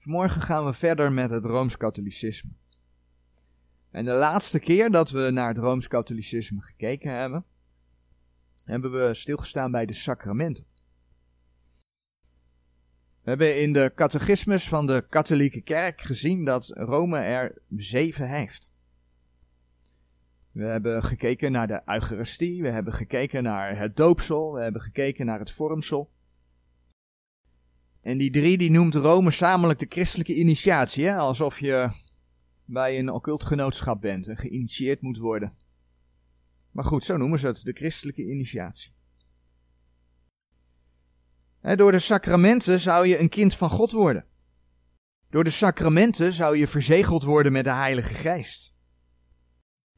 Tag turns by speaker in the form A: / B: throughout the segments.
A: Vanmorgen gaan we verder met het Rooms-Katholicisme. En de laatste keer dat we naar het Rooms-Katholicisme gekeken hebben, hebben we stilgestaan bij de sacramenten. We hebben in de catechismus van de katholieke kerk gezien dat Rome er zeven heeft. We hebben gekeken naar de Eucharistie, we hebben gekeken naar het doopsel, we hebben gekeken naar het vormsel. En die drie die noemt Rome samelijk de christelijke initiatie, alsof je bij een occult genootschap bent en geïnitieerd moet worden. Maar goed, zo noemen ze het, de christelijke initiatie. door de sacramenten zou je een kind van God worden. Door de sacramenten zou je verzegeld worden met de Heilige Geest.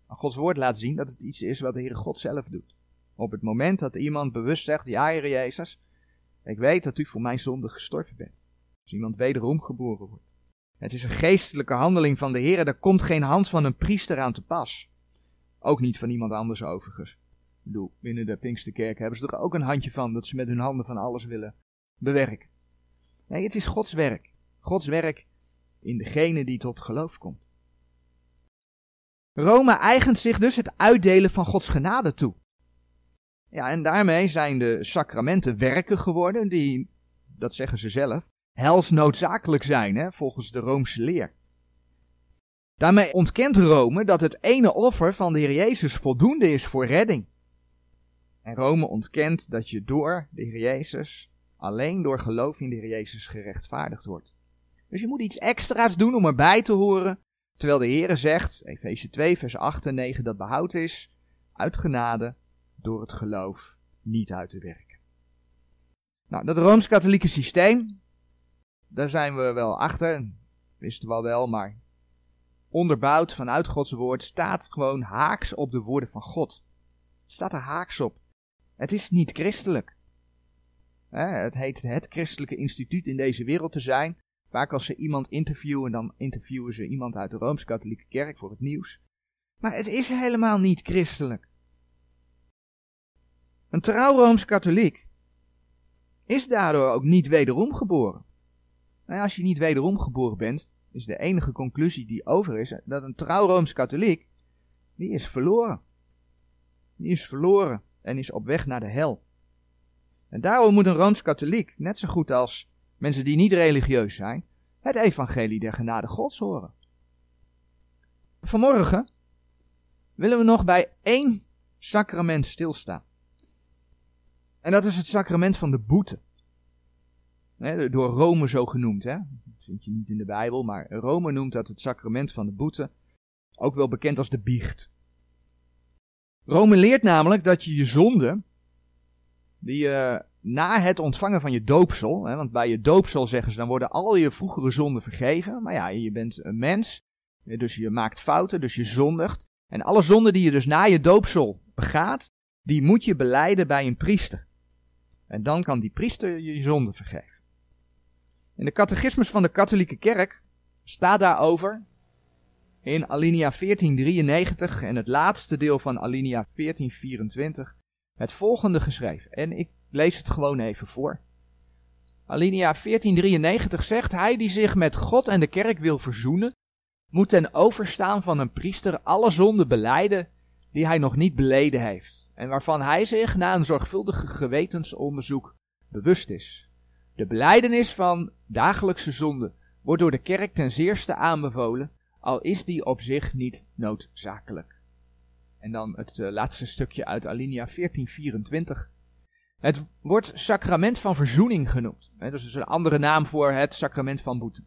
A: Gods woord laat zien dat het iets is wat de Heere God zelf doet. Op het moment dat iemand bewust zegt, ja Heer Jezus, ik weet dat u voor mijn zonde gestorven bent. Als iemand wederom geboren wordt. Het is een geestelijke handeling van de Heer. Er komt geen hand van een priester aan te pas. Ook niet van iemand anders overigens. Ik bedoel, binnen de Pinksterkerk hebben ze er ook een handje van dat ze met hun handen van alles willen bewerken. Nee, het is Gods werk. Gods werk in degene die tot geloof komt. Rome eigent zich dus het uitdelen van Gods genade toe. Ja, en daarmee zijn de sacramenten werken geworden die, dat zeggen ze zelf, hels noodzakelijk zijn, hè, volgens de Roomse leer. Daarmee ontkent Rome dat het ene offer van de Heer Jezus voldoende is voor redding. En Rome ontkent dat je door de Heer Jezus, alleen door geloof in de Heer Jezus gerechtvaardigd wordt. Dus je moet iets extra's doen om erbij te horen, terwijl de Heer zegt, Efeze 2 vers 8 en 9, dat behoud is uit genade door het geloof niet uit te werken. Nou, dat Rooms-Katholieke systeem, daar zijn we wel achter, wisten we al wel, maar onderbouwd vanuit Gods woord staat gewoon haaks op de woorden van God. Het staat er haaks op. Het is niet christelijk. Het heet het christelijke instituut in deze wereld te zijn. Vaak als ze iemand interviewen, dan interviewen ze iemand uit de Rooms-Katholieke Kerk voor het nieuws. Maar het is helemaal niet christelijk. Een trouw Rooms-Katholiek is daardoor ook niet wederom geboren. Nou als je niet wederom geboren bent, is de enige conclusie die over is dat een trouw Rooms-Katholiek, die is verloren. Die is verloren en is op weg naar de hel. En daarom moet een Rooms-Katholiek, net zo goed als mensen die niet religieus zijn, het evangelie der genade gods horen. Vanmorgen willen we nog bij één sacrament stilstaan. En dat is het sacrament van de boete. door Rome zo genoemd. Hè? Dat vind je niet in de Bijbel, maar Rome noemt dat het sacrament van de boete. Ook wel bekend als de biecht. Rome leert namelijk dat je je zonde, die je na het ontvangen van je doopsel, want bij je doopsel zeggen ze dan worden al je vroegere zonden vergeven. Maar ja, je bent een mens, dus je maakt fouten, dus je zondigt. En alle zonden die je dus na je doopsel begaat, die moet je beleiden bij een priester. En dan kan die priester je zonde vergeven. In de catechismus van de katholieke kerk staat daarover in alinea 1493 en het laatste deel van alinea 1424 het volgende geschreven. En ik lees het gewoon even voor. Alinea 1493 zegt: Hij die zich met God en de kerk wil verzoenen, moet ten overstaan van een priester alle zonden beleiden die hij nog niet beleden heeft, en waarvan hij zich na een zorgvuldige gewetensonderzoek bewust is. De beleidenis van dagelijkse zonde wordt door de kerk ten zeerste aanbevolen, al is die op zich niet noodzakelijk. En dan het uh, laatste stukje uit Alinea 1424. Het wordt sacrament van verzoening genoemd. Hè, dat is dus een andere naam voor het sacrament van boete.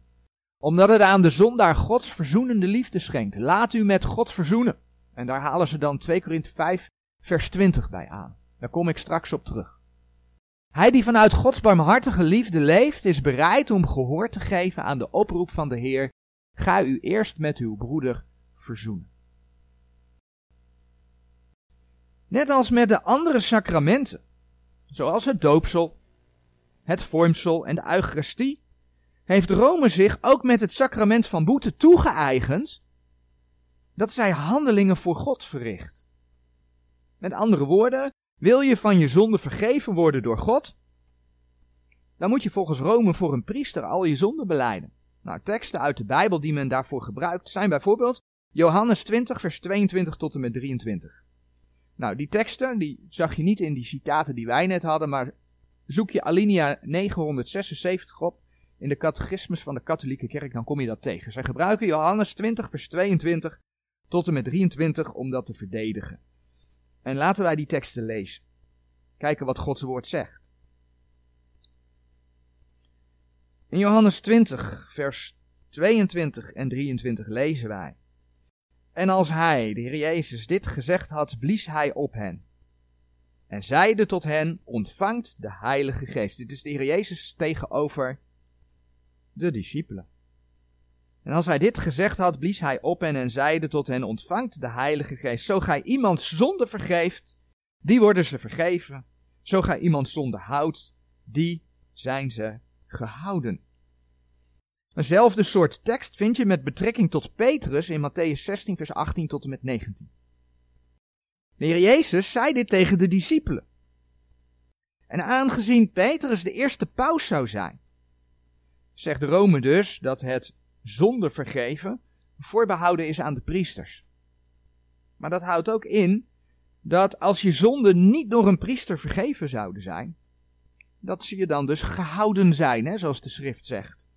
A: Omdat het aan de zondaar Gods verzoenende liefde schenkt. Laat u met God verzoenen. En daar halen ze dan 2 Korinthe 5 vers 20 bij aan. Daar kom ik straks op terug. Hij die vanuit Gods barmhartige liefde leeft, is bereid om gehoor te geven aan de oproep van de Heer. Ga u eerst met uw broeder verzoenen. Net als met de andere sacramenten, zoals het doopsel, het vormsel en de eucharistie, heeft Rome zich ook met het sacrament van boete toegeëigend dat zij handelingen voor God verricht. Met andere woorden, wil je van je zonde vergeven worden door God, dan moet je volgens Rome voor een priester al je zonden beleiden. Nou, teksten uit de Bijbel die men daarvoor gebruikt zijn bijvoorbeeld Johannes 20, vers 22 tot en met 23. Nou, die teksten, die zag je niet in die citaten die wij net hadden, maar zoek je alinea 976 op in de catechismus van de katholieke kerk, dan kom je dat tegen. Zij gebruiken Johannes 20, vers 22 tot en met 23 om dat te verdedigen. En laten wij die teksten lezen. Kijken wat Gods woord zegt. In Johannes 20, vers 22 en 23 lezen wij. En als hij, de Heer Jezus, dit gezegd had, blies hij op hen. En zeide tot hen, ontvangt de Heilige Geest. Dit is de Heer Jezus tegenover de discipelen. En als hij dit gezegd had, blies hij op hen en zeide tot hen, ontvangt de Heilige Geest. Zo gij iemand zonde vergeeft, die worden ze vergeven. Zo gij iemand zonde houdt, die zijn ze gehouden. Eenzelfde soort tekst vind je met betrekking tot Petrus in Matthäus 16, vers 18 tot en met 19. De Jezus zei dit tegen de discipelen. En aangezien Petrus de eerste paus zou zijn, zegt Rome dus dat het zonder vergeven voorbehouden is aan de priesters. Maar dat houdt ook in dat als je zonden niet door een priester vergeven zouden zijn, dat ze je dan dus gehouden zijn, hè, zoals de schrift zegt.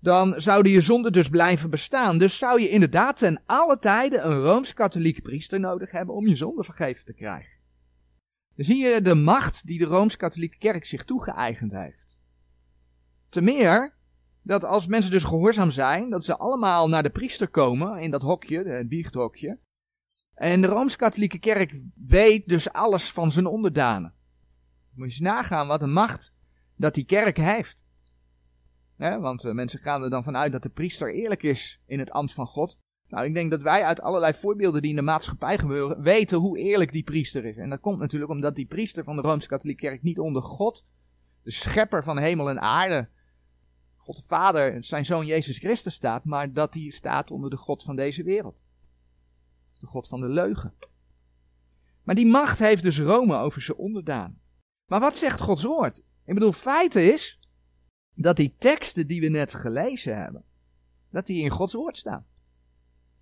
A: Dan zouden je zonden dus blijven bestaan. Dus zou je inderdaad ten alle tijden een rooms-katholiek priester nodig hebben om je zonde vergeven te krijgen. Dan zie je de macht die de rooms-katholieke kerk zich toegeëigend heeft. Te meer dat als mensen dus gehoorzaam zijn, dat ze allemaal naar de priester komen in dat hokje, het biechthokje. En de Rooms-Katholieke Kerk weet dus alles van zijn onderdanen. Moet je eens nagaan wat een macht dat die kerk heeft. want uh, mensen gaan er dan vanuit dat de priester eerlijk is in het ambt van God. Nou, ik denk dat wij uit allerlei voorbeelden die in de maatschappij gebeuren, weten hoe eerlijk die priester is. En dat komt natuurlijk omdat die priester van de Rooms-Katholieke Kerk niet onder God, de schepper van hemel en aarde, God de Vader, zijn zoon Jezus Christus staat, maar dat hij staat onder de God van deze wereld. De God van de leugen. Maar die macht heeft dus Rome over zijn onderdaan. Maar wat zegt Gods woord? Ik bedoel, feit is dat die teksten die we net gelezen hebben, dat die in Gods woord staan.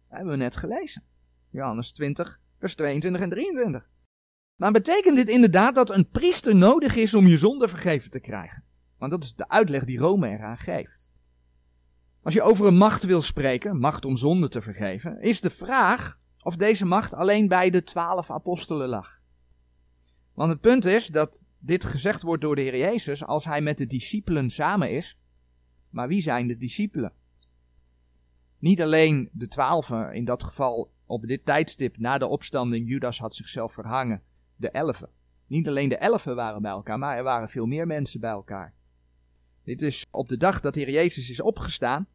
A: Dat hebben we net gelezen. Johannes 20, vers 22 en 23. Maar betekent dit inderdaad dat een priester nodig is om je zonde vergeven te krijgen? Want dat is de uitleg die Rome eraan geeft. Als je over een macht wil spreken, macht om zonde te vergeven, is de vraag of deze macht alleen bij de twaalf apostelen lag. Want het punt is dat dit gezegd wordt door de Heer Jezus als hij met de discipelen samen is. Maar wie zijn de discipelen? Niet alleen de twaalfen, in dat geval op dit tijdstip na de opstanding, Judas had zichzelf verhangen, de elfen. Niet alleen de elfen waren bij elkaar, maar er waren veel meer mensen bij elkaar. Dit is op de dag dat de Heer Jezus is opgestaan.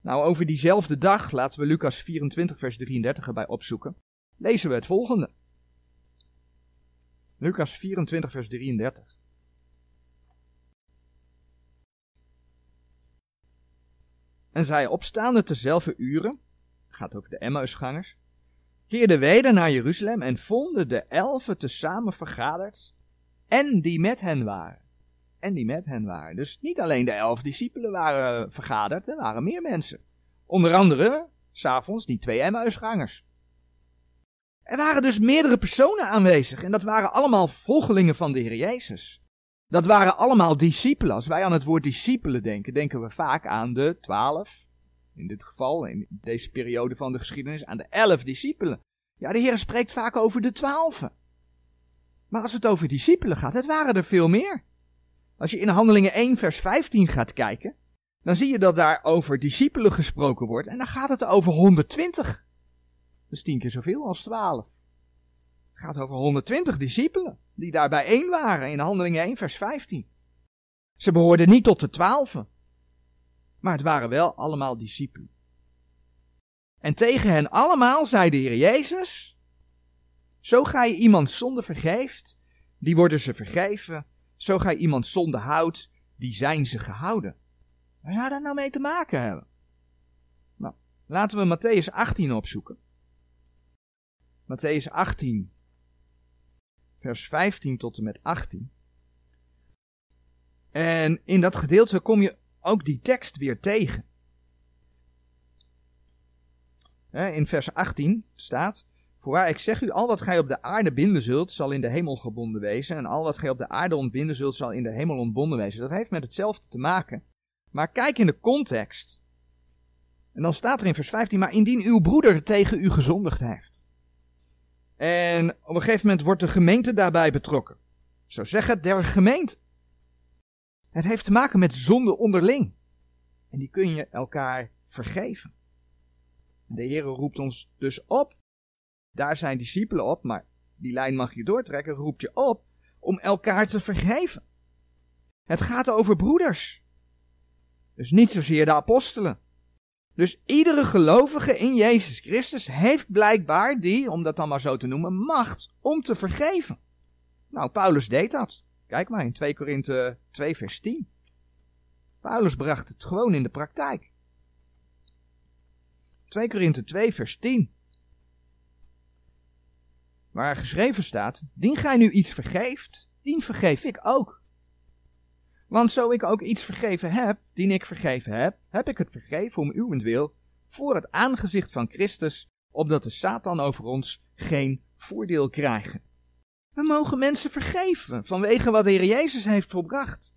A: Nou, over diezelfde dag, laten we Lucas 24, vers 33 erbij opzoeken, lezen we het volgende. Lucas 24, vers 33. En zij opstaande tezelfde uren, gaat over de Emmausgangers, keerden weder naar Jeruzalem en vonden de elfen tezamen vergaderd en die met hen waren en die met hen waren. Dus niet alleen de elf discipelen waren vergaderd, er waren meer mensen. Onder andere, s'avonds, die twee Emmausgangers. Er waren dus meerdere personen aanwezig en dat waren allemaal volgelingen van de Heer Jezus. Dat waren allemaal discipelen. Als wij aan het woord discipelen denken, denken we vaak aan de twaalf, in dit geval, in deze periode van de geschiedenis, aan de elf discipelen. Ja, de Heer spreekt vaak over de twaalfen. Maar als het over discipelen gaat, het waren er veel meer. Als je in Handelingen 1 vers 15 gaat kijken, dan zie je dat daar over discipelen gesproken wordt. En dan gaat het over 120. Dat is tien keer zoveel als 12. Het gaat over 120 discipelen die daar bijeen waren in Handelingen 1 vers 15. Ze behoorden niet tot de twaalfen. Maar het waren wel allemaal discipelen. En tegen hen allemaal zei de Heer Jezus, zo ga je iemand zonde vergeeft, die worden ze vergeven zo gij iemand zonde houdt, die zijn ze gehouden. Waar zou dat nou mee te maken hebben? Nou, laten we Matthäus 18 opzoeken. Matthäus 18, vers 15 tot en met 18. En in dat gedeelte kom je ook die tekst weer tegen. In vers 18 staat: Voorwaar, ik zeg u, al wat gij op de aarde binden zult, zal in de hemel gebonden wezen. En al wat gij op de aarde ontbinden zult, zal in de hemel ontbonden wezen. Dat heeft met hetzelfde te maken. Maar kijk in de context. En dan staat er in vers 15, maar indien uw broeder tegen u gezondigd heeft. En op een gegeven moment wordt de gemeente daarbij betrokken. Zo zeggen der gemeente. Het heeft te maken met zonde onderling. En die kun je elkaar vergeven. De Heer roept ons dus op. Daar zijn discipelen op, maar die lijn mag je doortrekken. Roept je op om elkaar te vergeven. Het gaat over broeders. Dus niet zozeer de apostelen. Dus iedere gelovige in Jezus Christus heeft blijkbaar die, om dat dan maar zo te noemen, macht om te vergeven. Nou, Paulus deed dat. Kijk maar in 2 Korinthe 2 vers 10. Paulus bracht het gewoon in de praktijk. 2 Korinthe 2 vers 10. Waar geschreven staat, dien gij nu iets vergeeft, dien vergeef ik ook. Want zo ik ook iets vergeven heb, dien ik vergeven heb, heb ik het vergeven om uwentwil, voor het aangezicht van Christus, opdat de Satan over ons geen voordeel krijgen. We mogen mensen vergeven vanwege wat de Heer Jezus heeft volbracht.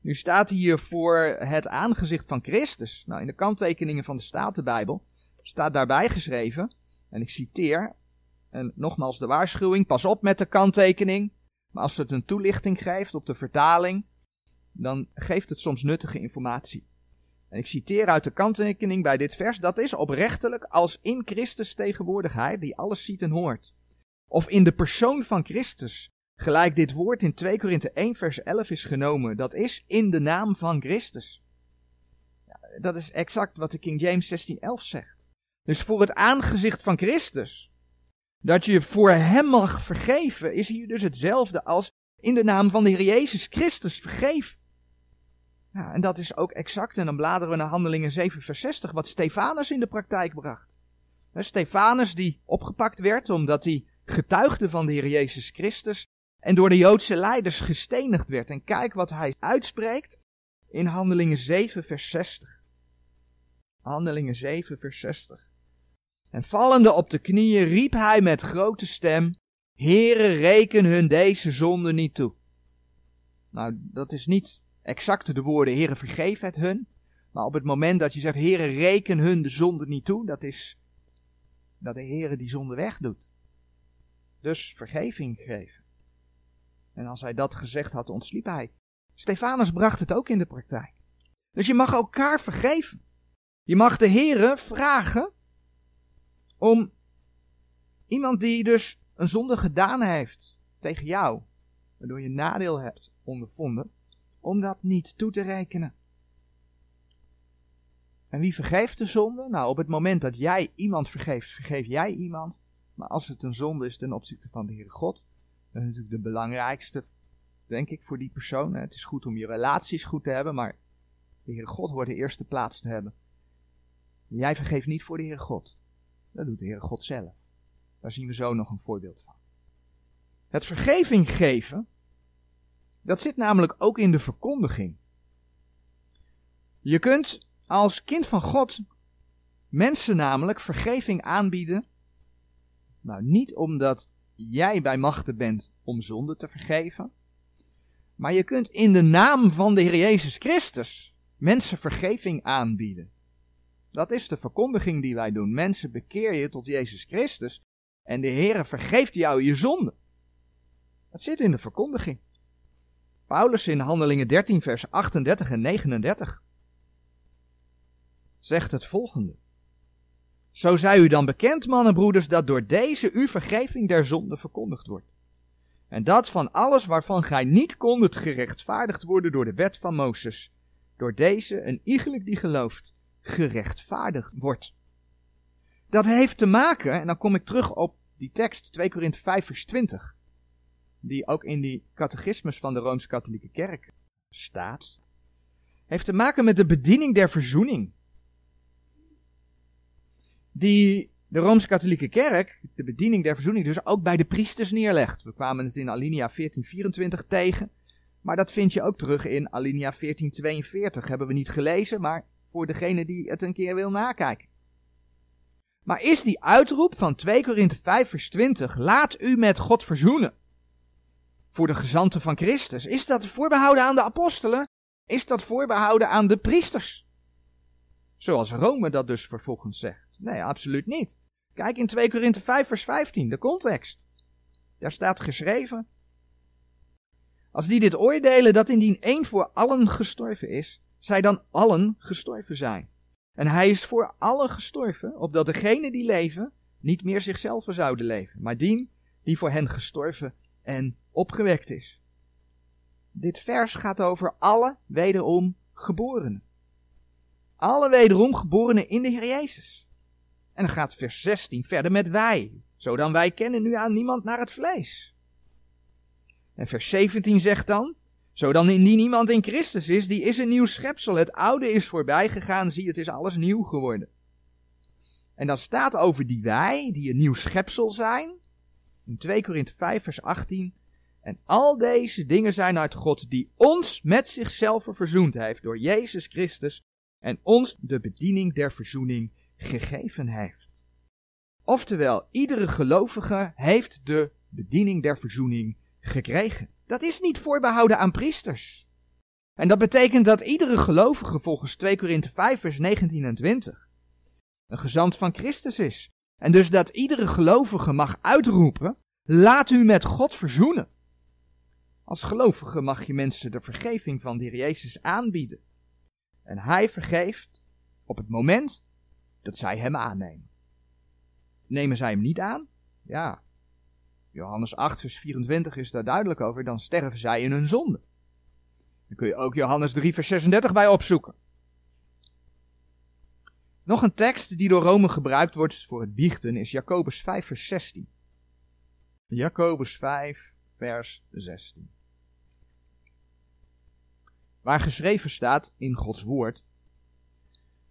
A: Nu staat hier voor het aangezicht van Christus. Nou, in de kanttekeningen van de Statenbijbel staat daarbij geschreven, en ik citeer, en nogmaals de waarschuwing, pas op met de kanttekening, maar als het een toelichting geeft op de vertaling, dan geeft het soms nuttige informatie. En ik citeer uit de kanttekening bij dit vers, dat is oprechtelijk als in Christus tegenwoordigheid, die alles ziet en hoort. Of in de persoon van Christus, gelijk dit woord in 2 Korinthe 1 vers 11 is genomen, dat is in de naam van Christus. Ja, dat is exact wat de King James 16:11 zegt. Dus voor het aangezicht van Christus, dat je voor hem mag vergeven, is hier dus hetzelfde als in de naam van de Heer Jezus Christus vergeven. Ja, en dat is ook exact, en dan bladeren we naar Handelingen 7 vers 60, wat Stefanus in de praktijk bracht. Stefanus die opgepakt werd omdat hij getuigde van de Heer Jezus Christus en door de Joodse leiders gestenigd werd. En kijk wat hij uitspreekt in Handelingen 7 vers 60. Handelingen 7 vers 60. En vallende op de knieën riep hij met grote stem, Heere, reken hun deze zonde niet toe. Nou, dat is niet exact de woorden, Heere, vergeef het hun. Maar op het moment dat je zegt, Heere, reken hun de zonde niet toe, dat is dat de Heere die zonde wegdoet. Dus vergeving geven. En als hij dat gezegd had, ontsliep hij. Stefanus bracht het ook in de praktijk. Dus je mag elkaar vergeven. Je mag de Heere vragen om iemand die dus een zonde gedaan heeft tegen jou, waardoor je nadeel hebt ondervonden, om dat niet toe te rekenen. En wie vergeeft de zonde? Nou, op het moment dat jij iemand vergeeft, vergeef jij iemand. Maar als het een zonde is ten opzichte van de Heere God, dan is natuurlijk de belangrijkste, denk ik, voor die persoon. Het is goed om je relaties goed te hebben, maar de Heere God hoort de eerste plaats te hebben. Jij vergeeft niet voor de Heere God. Dat doet de Heere God zelf. Daar zien we zo nog een voorbeeld van. Het vergeving geven, dat zit namelijk ook in de verkondiging. Je kunt als kind van God mensen namelijk vergeving aanbieden. Nou, niet omdat jij bij machten bent om zonde te vergeven. Maar je kunt in de naam van de Heer Jezus Christus mensen vergeving aanbieden. Dat is de verkondiging die wij doen. Mensen bekeer je tot Jezus Christus en de Heer vergeeft jou je zonde. Dat zit in de verkondiging. Paulus in Handelingen 13, vers 38 en 39 zegt het volgende. Zo zij u dan bekend, mannen broeders, dat door deze uw vergeving der zonde verkondigd wordt. En dat van alles waarvan gij niet kondet gerechtvaardigd worden door de wet van Mozes, door deze een iegelijk die gelooft, gerechtvaardigd wordt. Dat heeft te maken, en dan kom ik terug op die tekst 2 Korinthe 5 vers 20, die ook in die catechismus van de Rooms-Katholieke Kerk staat, heeft te maken met de bediening der verzoening. Die de Rooms-Katholieke Kerk, de bediening der verzoening, dus ook bij de priesters neerlegt. We kwamen het in Alinea 1424 tegen. Maar dat vind je ook terug in alinea 1442. Hebben we niet gelezen, maar voor degene die het een keer wil nakijken. Maar is die uitroep van 2 Korinthe 5 vers 20, laat u met God verzoenen, voor de gezanten van Christus, is dat voorbehouden aan de apostelen? Is dat voorbehouden aan de priesters? Zoals Rome dat dus vervolgens zegt. Nee, absoluut niet. Kijk in 2 Korinthe 5 vers 15, de context. Daar staat geschreven. Als die dit oordelen dat indien één voor allen gestorven is, zij dan allen gestorven zijn. En hij is voor allen gestorven, opdat degenen die leven niet meer zichzelf zouden leven, maar dien die voor hen gestorven en opgewekt is. Dit vers gaat over alle wederom geborenen. Alle wederom geborenen in de Heer Jezus. En dan gaat vers 16 verder met wij. Zo dan wij kennen nu aan niemand naar het vlees. En vers 17 zegt dan, zo dan indien iemand in Christus is, die is een nieuw schepsel. Het oude is voorbij gegaan, zie het is alles nieuw geworden. En dan staat over die wij, die een nieuw schepsel zijn, in 2 Korinthe 5 vers 18, en al deze dingen zijn uit God, die ons met zichzelf verzoend heeft door Jezus Christus en ons de bediening der verzoening gegeven heeft. Oftewel, iedere gelovige heeft de bediening der verzoening gekregen. Dat is niet voorbehouden aan priesters. En dat betekent dat iedere gelovige volgens 2 Korinthe 5 vers 19 en 20 een gezant van Christus is. En dus dat iedere gelovige mag uitroepen, laat u met God verzoenen. Als gelovige mag je mensen de vergeving van de Jezus aanbieden. En hij vergeeft op het moment dat zij hem aannemen. Nemen zij hem niet aan? Ja. Johannes 8, vers 24 is daar duidelijk over. Dan sterven zij in hun zonde. Dan kun je ook Johannes 3, vers 36 bij opzoeken. Nog een tekst die door Rome gebruikt wordt voor het biechten is Jacobus 5, vers 16. Jacobus 5, vers 16. Waar geschreven staat in Gods woord: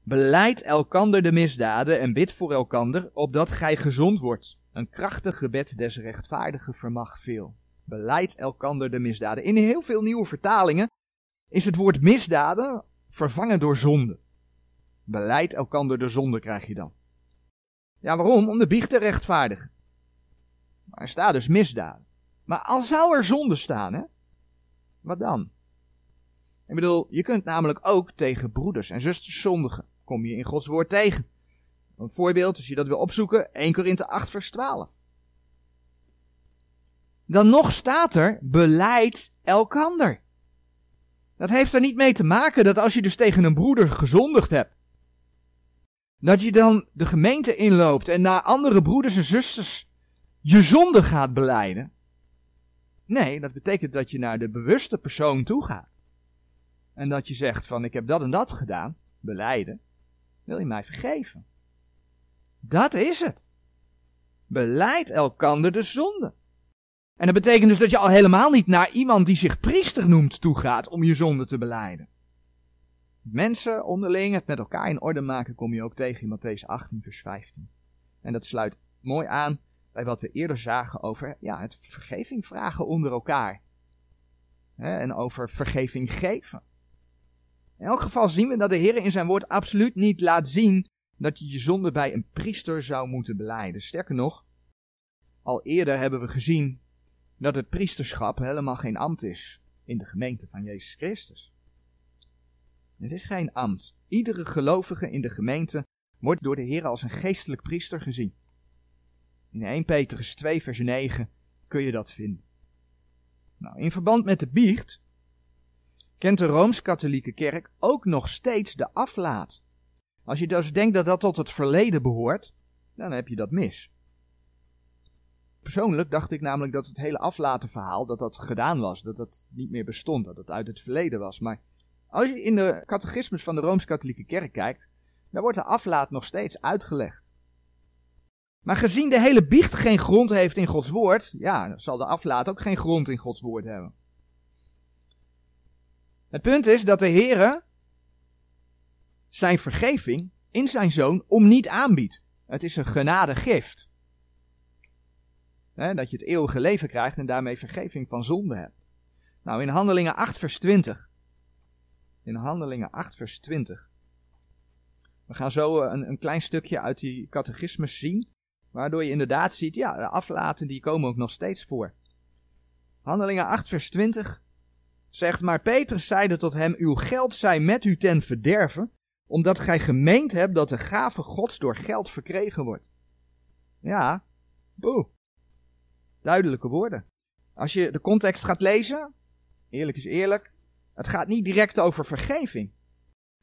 A: Beleid elkander de misdaden en bid voor elkander, opdat gij gezond wordt. Een krachtig gebed des rechtvaardigen vermag veel. Beleid elkander de misdaden. In heel veel nieuwe vertalingen is het woord misdaden vervangen door zonde. Beleid elkander de zonde krijg je dan. Ja, waarom? Om de biecht te rechtvaardigen. Maar er staat dus misdaden. Maar al zou er zonde staan, hè? Wat dan? Ik bedoel, je kunt namelijk ook tegen broeders en zusters zondigen. Kom je in Gods woord tegen. Een voorbeeld, als je dat wil opzoeken, 1 Korinthe 8 vers 12. Dan nog staat er, beleid elkander. Dat heeft er niet mee te maken dat als je dus tegen een broeder gezondigd hebt, dat je dan de gemeente inloopt en naar andere broeders en zusters je zonde gaat beleiden. Nee, dat betekent dat je naar de bewuste persoon toe gaat. En dat je zegt van ik heb dat en dat gedaan, beleiden, wil je mij vergeven? Dat is het. Beleid elkander de zonde. En dat betekent dus dat je al helemaal niet naar iemand die zich priester noemt toe gaat om je zonde te beleiden. Mensen onderling het met elkaar in orde maken kom je ook tegen in Matthäus 18 vers 15. En dat sluit mooi aan bij wat we eerder zagen over ja, het vergeving vragen onder elkaar. en over vergeving geven. In elk geval zien we dat de Heer in zijn woord absoluut niet laat zien dat je je zonde bij een priester zou moeten beleiden. Sterker nog, al eerder hebben we gezien dat het priesterschap helemaal geen ambt is in de gemeente van Jezus Christus. Het is geen ambt. Iedere gelovige in de gemeente wordt door de Heer als een geestelijk priester gezien. In 1 Petrus 2 vers 9 kun je dat vinden. Nou, in verband met de biecht kent de Rooms-Katholieke Kerk ook nog steeds de aflaat. Als je dus denkt dat dat tot het verleden behoort, dan heb je dat mis. Persoonlijk dacht ik namelijk dat het hele aflatenverhaal, dat dat gedaan was, dat dat niet meer bestond, dat het uit het verleden was. Maar als je in de catechismus van de Rooms-Katholieke Kerk kijkt, dan wordt de aflaat nog steeds uitgelegd. Maar gezien de hele biecht geen grond heeft in Gods woord, ja, zal de aflaat ook geen grond in Gods woord hebben. Het punt is dat de Heere zijn vergeving in zijn zoon om niet aanbiedt. Het is een genadegift. Dat je het eeuwige leven krijgt en daarmee vergeving van zonde hebt. Nou, in Handelingen 8, vers 20. In Handelingen 8, vers 20. We gaan zo een, een klein stukje uit die catechismus zien. Waardoor je inderdaad ziet, ja, de aflaten die komen ook nog steeds voor. Handelingen 8, vers 20 zegt, maar Petrus zeide tot hem, uw geld zij met u ten verderven, omdat gij gemeend hebt dat de gave gods door geld verkregen wordt. Ja, boe. Duidelijke woorden. Als je de context gaat lezen, eerlijk is eerlijk, het gaat niet direct over vergeving.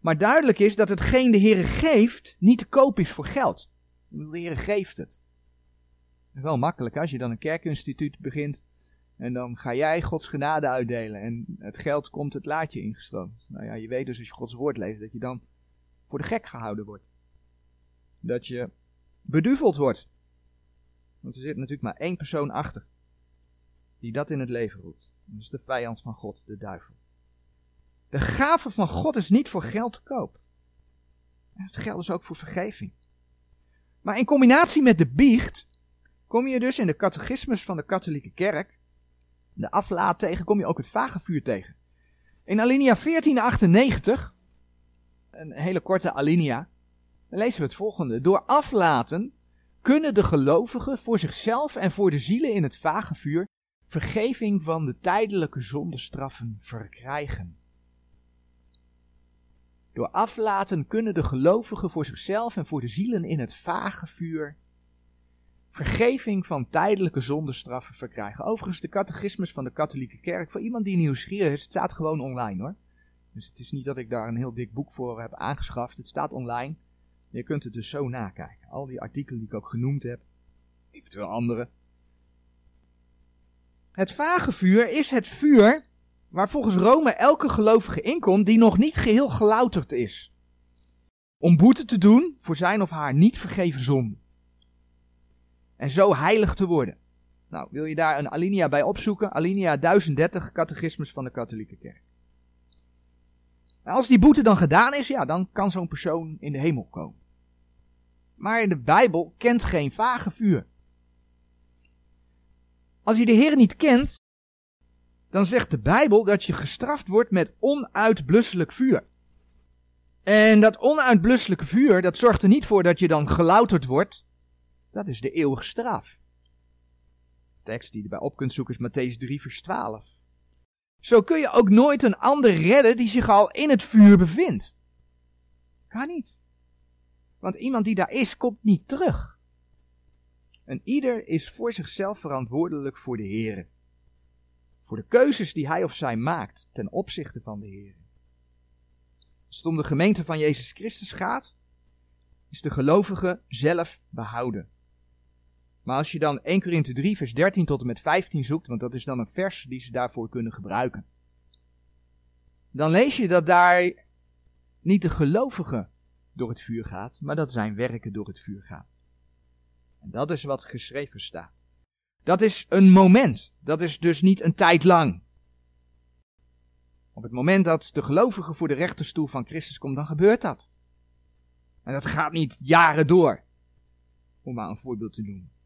A: Maar duidelijk is dat hetgeen de Heer geeft niet te koop is voor geld. De Heer geeft het. Wel makkelijk als je dan een kerkinstituut begint en dan ga jij Gods genade uitdelen en het geld komt het laadje ingestroomd. Nou ja, je weet dus als je Gods woord leest dat je dan voor de gek gehouden wordt. Dat je beduveld wordt. Want er zit natuurlijk maar één persoon achter die dat in het leven roept. Dat is de vijand van God, de duivel. De gave van God is niet voor geld te koop. Het geldt dus ook voor vergeving. Maar in combinatie met de biecht kom je dus in de catechismus van de katholieke kerk, de aflaat tegen, kom je ook het vagevuur tegen. In alinea 1498, een hele korte alinea, dan lezen we het volgende. Door aflaten kunnen de gelovigen voor zichzelf en voor de zielen in het vagevuur vergeving van de tijdelijke zondestraffen verkrijgen. Door aflaten kunnen de gelovigen voor zichzelf en voor de zielen in het vage vuur vergeving van tijdelijke zondestraffen verkrijgen. Overigens, de catechismus van de katholieke kerk, voor iemand die nieuwsgierig is, het staat gewoon online hoor. Dus het is niet dat ik daar een heel dik boek voor heb aangeschaft, het staat online. Je kunt het dus zo nakijken. Al die artikelen die ik ook genoemd heb, eventueel andere. Het vage vuur is het vuur waar volgens Rome elke gelovige inkomt die nog niet geheel gelouterd is. Om boete te doen voor zijn of haar niet vergeven zonde. En zo heilig te worden. Nou, wil je daar een alinea bij opzoeken? Alinea 1030, catechismus van de katholieke kerk. En als die boete dan gedaan is, ja, dan kan zo'n persoon in de hemel komen. Maar de Bijbel kent geen vage vuur. Als je de Heer niet kent, dan zegt de Bijbel dat je gestraft wordt met onuitblusselijk vuur. En dat onuitblusselijke vuur, dat zorgt er niet voor dat je dan gelouterd wordt. Dat is de eeuwige straf. De tekst die je erbij op kunt zoeken is Matthäus 3 vers 12. Zo kun je ook nooit een ander redden die zich al in het vuur bevindt. Kan niet. Want iemand die daar is, komt niet terug. En ieder is voor zichzelf verantwoordelijk voor de Heer. Voor de keuzes die hij of zij maakt ten opzichte van de Heer. Als het om de gemeente van Jezus Christus gaat, is de gelovige zelf behouden. Maar als je dan 1 Korinthe 3 vers 13 tot en met 15 zoekt, want dat is dan een vers die ze daarvoor kunnen gebruiken. Dan lees je dat daar niet de gelovige door het vuur gaat, maar dat zijn werken door het vuur gaan. En dat is wat geschreven staat. Dat is een moment. Dat is dus niet een tijd lang. Op het moment dat de gelovige voor de rechterstoel van Christus komt, dan gebeurt dat. En dat gaat niet jaren door. Om maar een voorbeeld te noemen.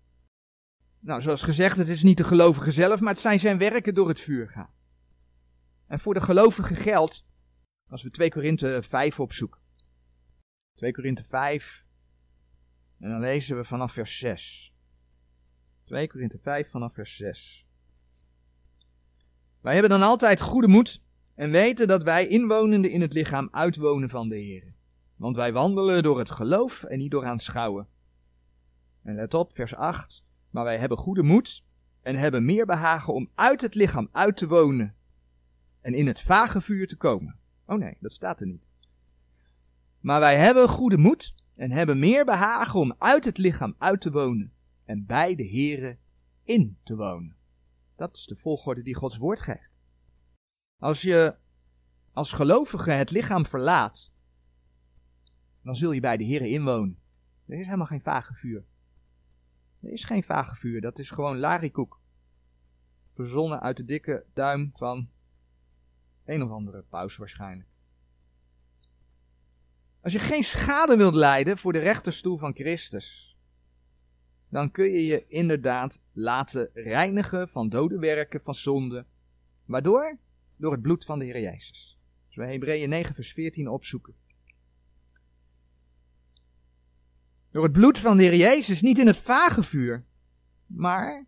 A: Nou, zoals gezegd, het is niet de gelovige zelf, maar het zijn zijn werken door het vuur gaan. En voor de gelovige geldt, als we 2 Korinthe 5 opzoeken. 2 Korinthe 5, en dan lezen we vanaf vers 6. 2 Korinthe 5 vanaf vers 6. Wij hebben dan altijd goede moed en weten dat wij inwonenden in het lichaam uitwonen van de Heer. Want wij wandelen door het geloof en niet door aanschouwen. En let op, vers 8. Maar wij hebben goede moed en hebben meer behagen om uit het lichaam uit te wonen en in het vage vuur te komen. Oh nee, dat staat er niet. Maar wij hebben goede moed en hebben meer behagen om uit het lichaam uit te wonen en bij de Here in te wonen. Dat is de volgorde die Gods woord geeft. Als je als gelovige het lichaam verlaat, dan zul je bij de Here inwonen. Er is helemaal geen vage vuur. Er is geen vage vuur, dat is gewoon larikoek. Verzonnen uit de dikke duim van een of andere paus waarschijnlijk. Als je geen schade wilt lijden voor de rechterstoel van Christus, dan kun je je inderdaad laten reinigen van dode werken, van zonde. Waardoor? door het bloed van de Heer Jezus. Als we Hebreeën 9 vers 14 opzoeken. Door het bloed van de Heer Jezus, niet in het vage vuur, maar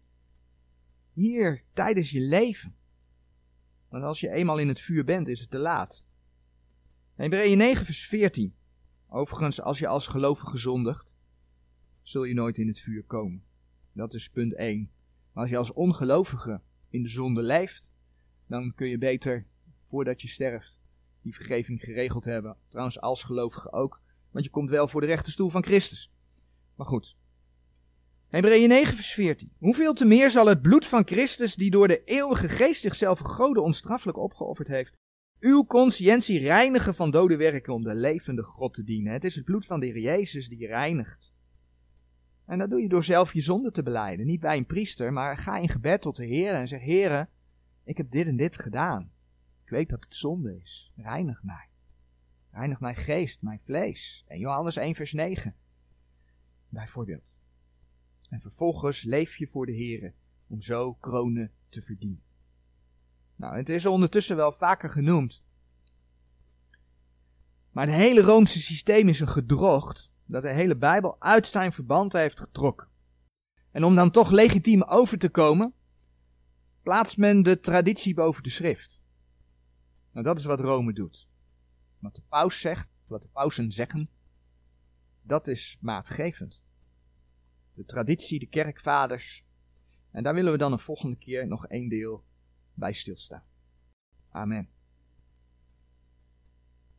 A: hier tijdens je leven. Want als je eenmaal in het vuur bent, is het te laat. Hebreeën 9 vers 14. Overigens, als je als gelovige zondigt, zul je nooit in het vuur komen. Dat is punt 1. Maar als je als ongelovige in de zonde leeft, dan kun je beter, voordat je sterft, die vergeving geregeld hebben. Trouwens, als gelovige ook, want je komt wel voor de rechterstoel van Christus. Maar goed. Hebreeën 9 vers 14. Hoeveel te meer zal het bloed van Christus, die door de eeuwige geest zichzelf goden onstraffelijk opgeofferd heeft, uw conscientie reinigen van dode werken om de levende God te dienen. Het is het bloed van de Heer Jezus die reinigt. En dat doe je door zelf je zonde te beleiden. Niet bij een priester, maar ga in gebed tot de Heer en zeg: Heer, ik heb dit en dit gedaan. Ik weet dat het zonde is. Reinig mij. Reinig mijn geest, mijn vlees. En Johannes 1 vers 9. Bijvoorbeeld. En vervolgens leef je voor de Heer om zo kronen te verdienen. Nou, het is ondertussen wel vaker genoemd. Maar het hele Roomse systeem is een gedrocht dat de hele Bijbel uit zijn verband heeft getrokken. En om dan toch legitiem over te komen, plaatst men de traditie boven de schrift. Nou, dat is wat Rome doet. Wat de paus zegt, wat de pausen zeggen, dat is maatgevend. De traditie, de kerkvaders. En daar willen we dan een volgende keer nog één deel bij stilstaan. Amen.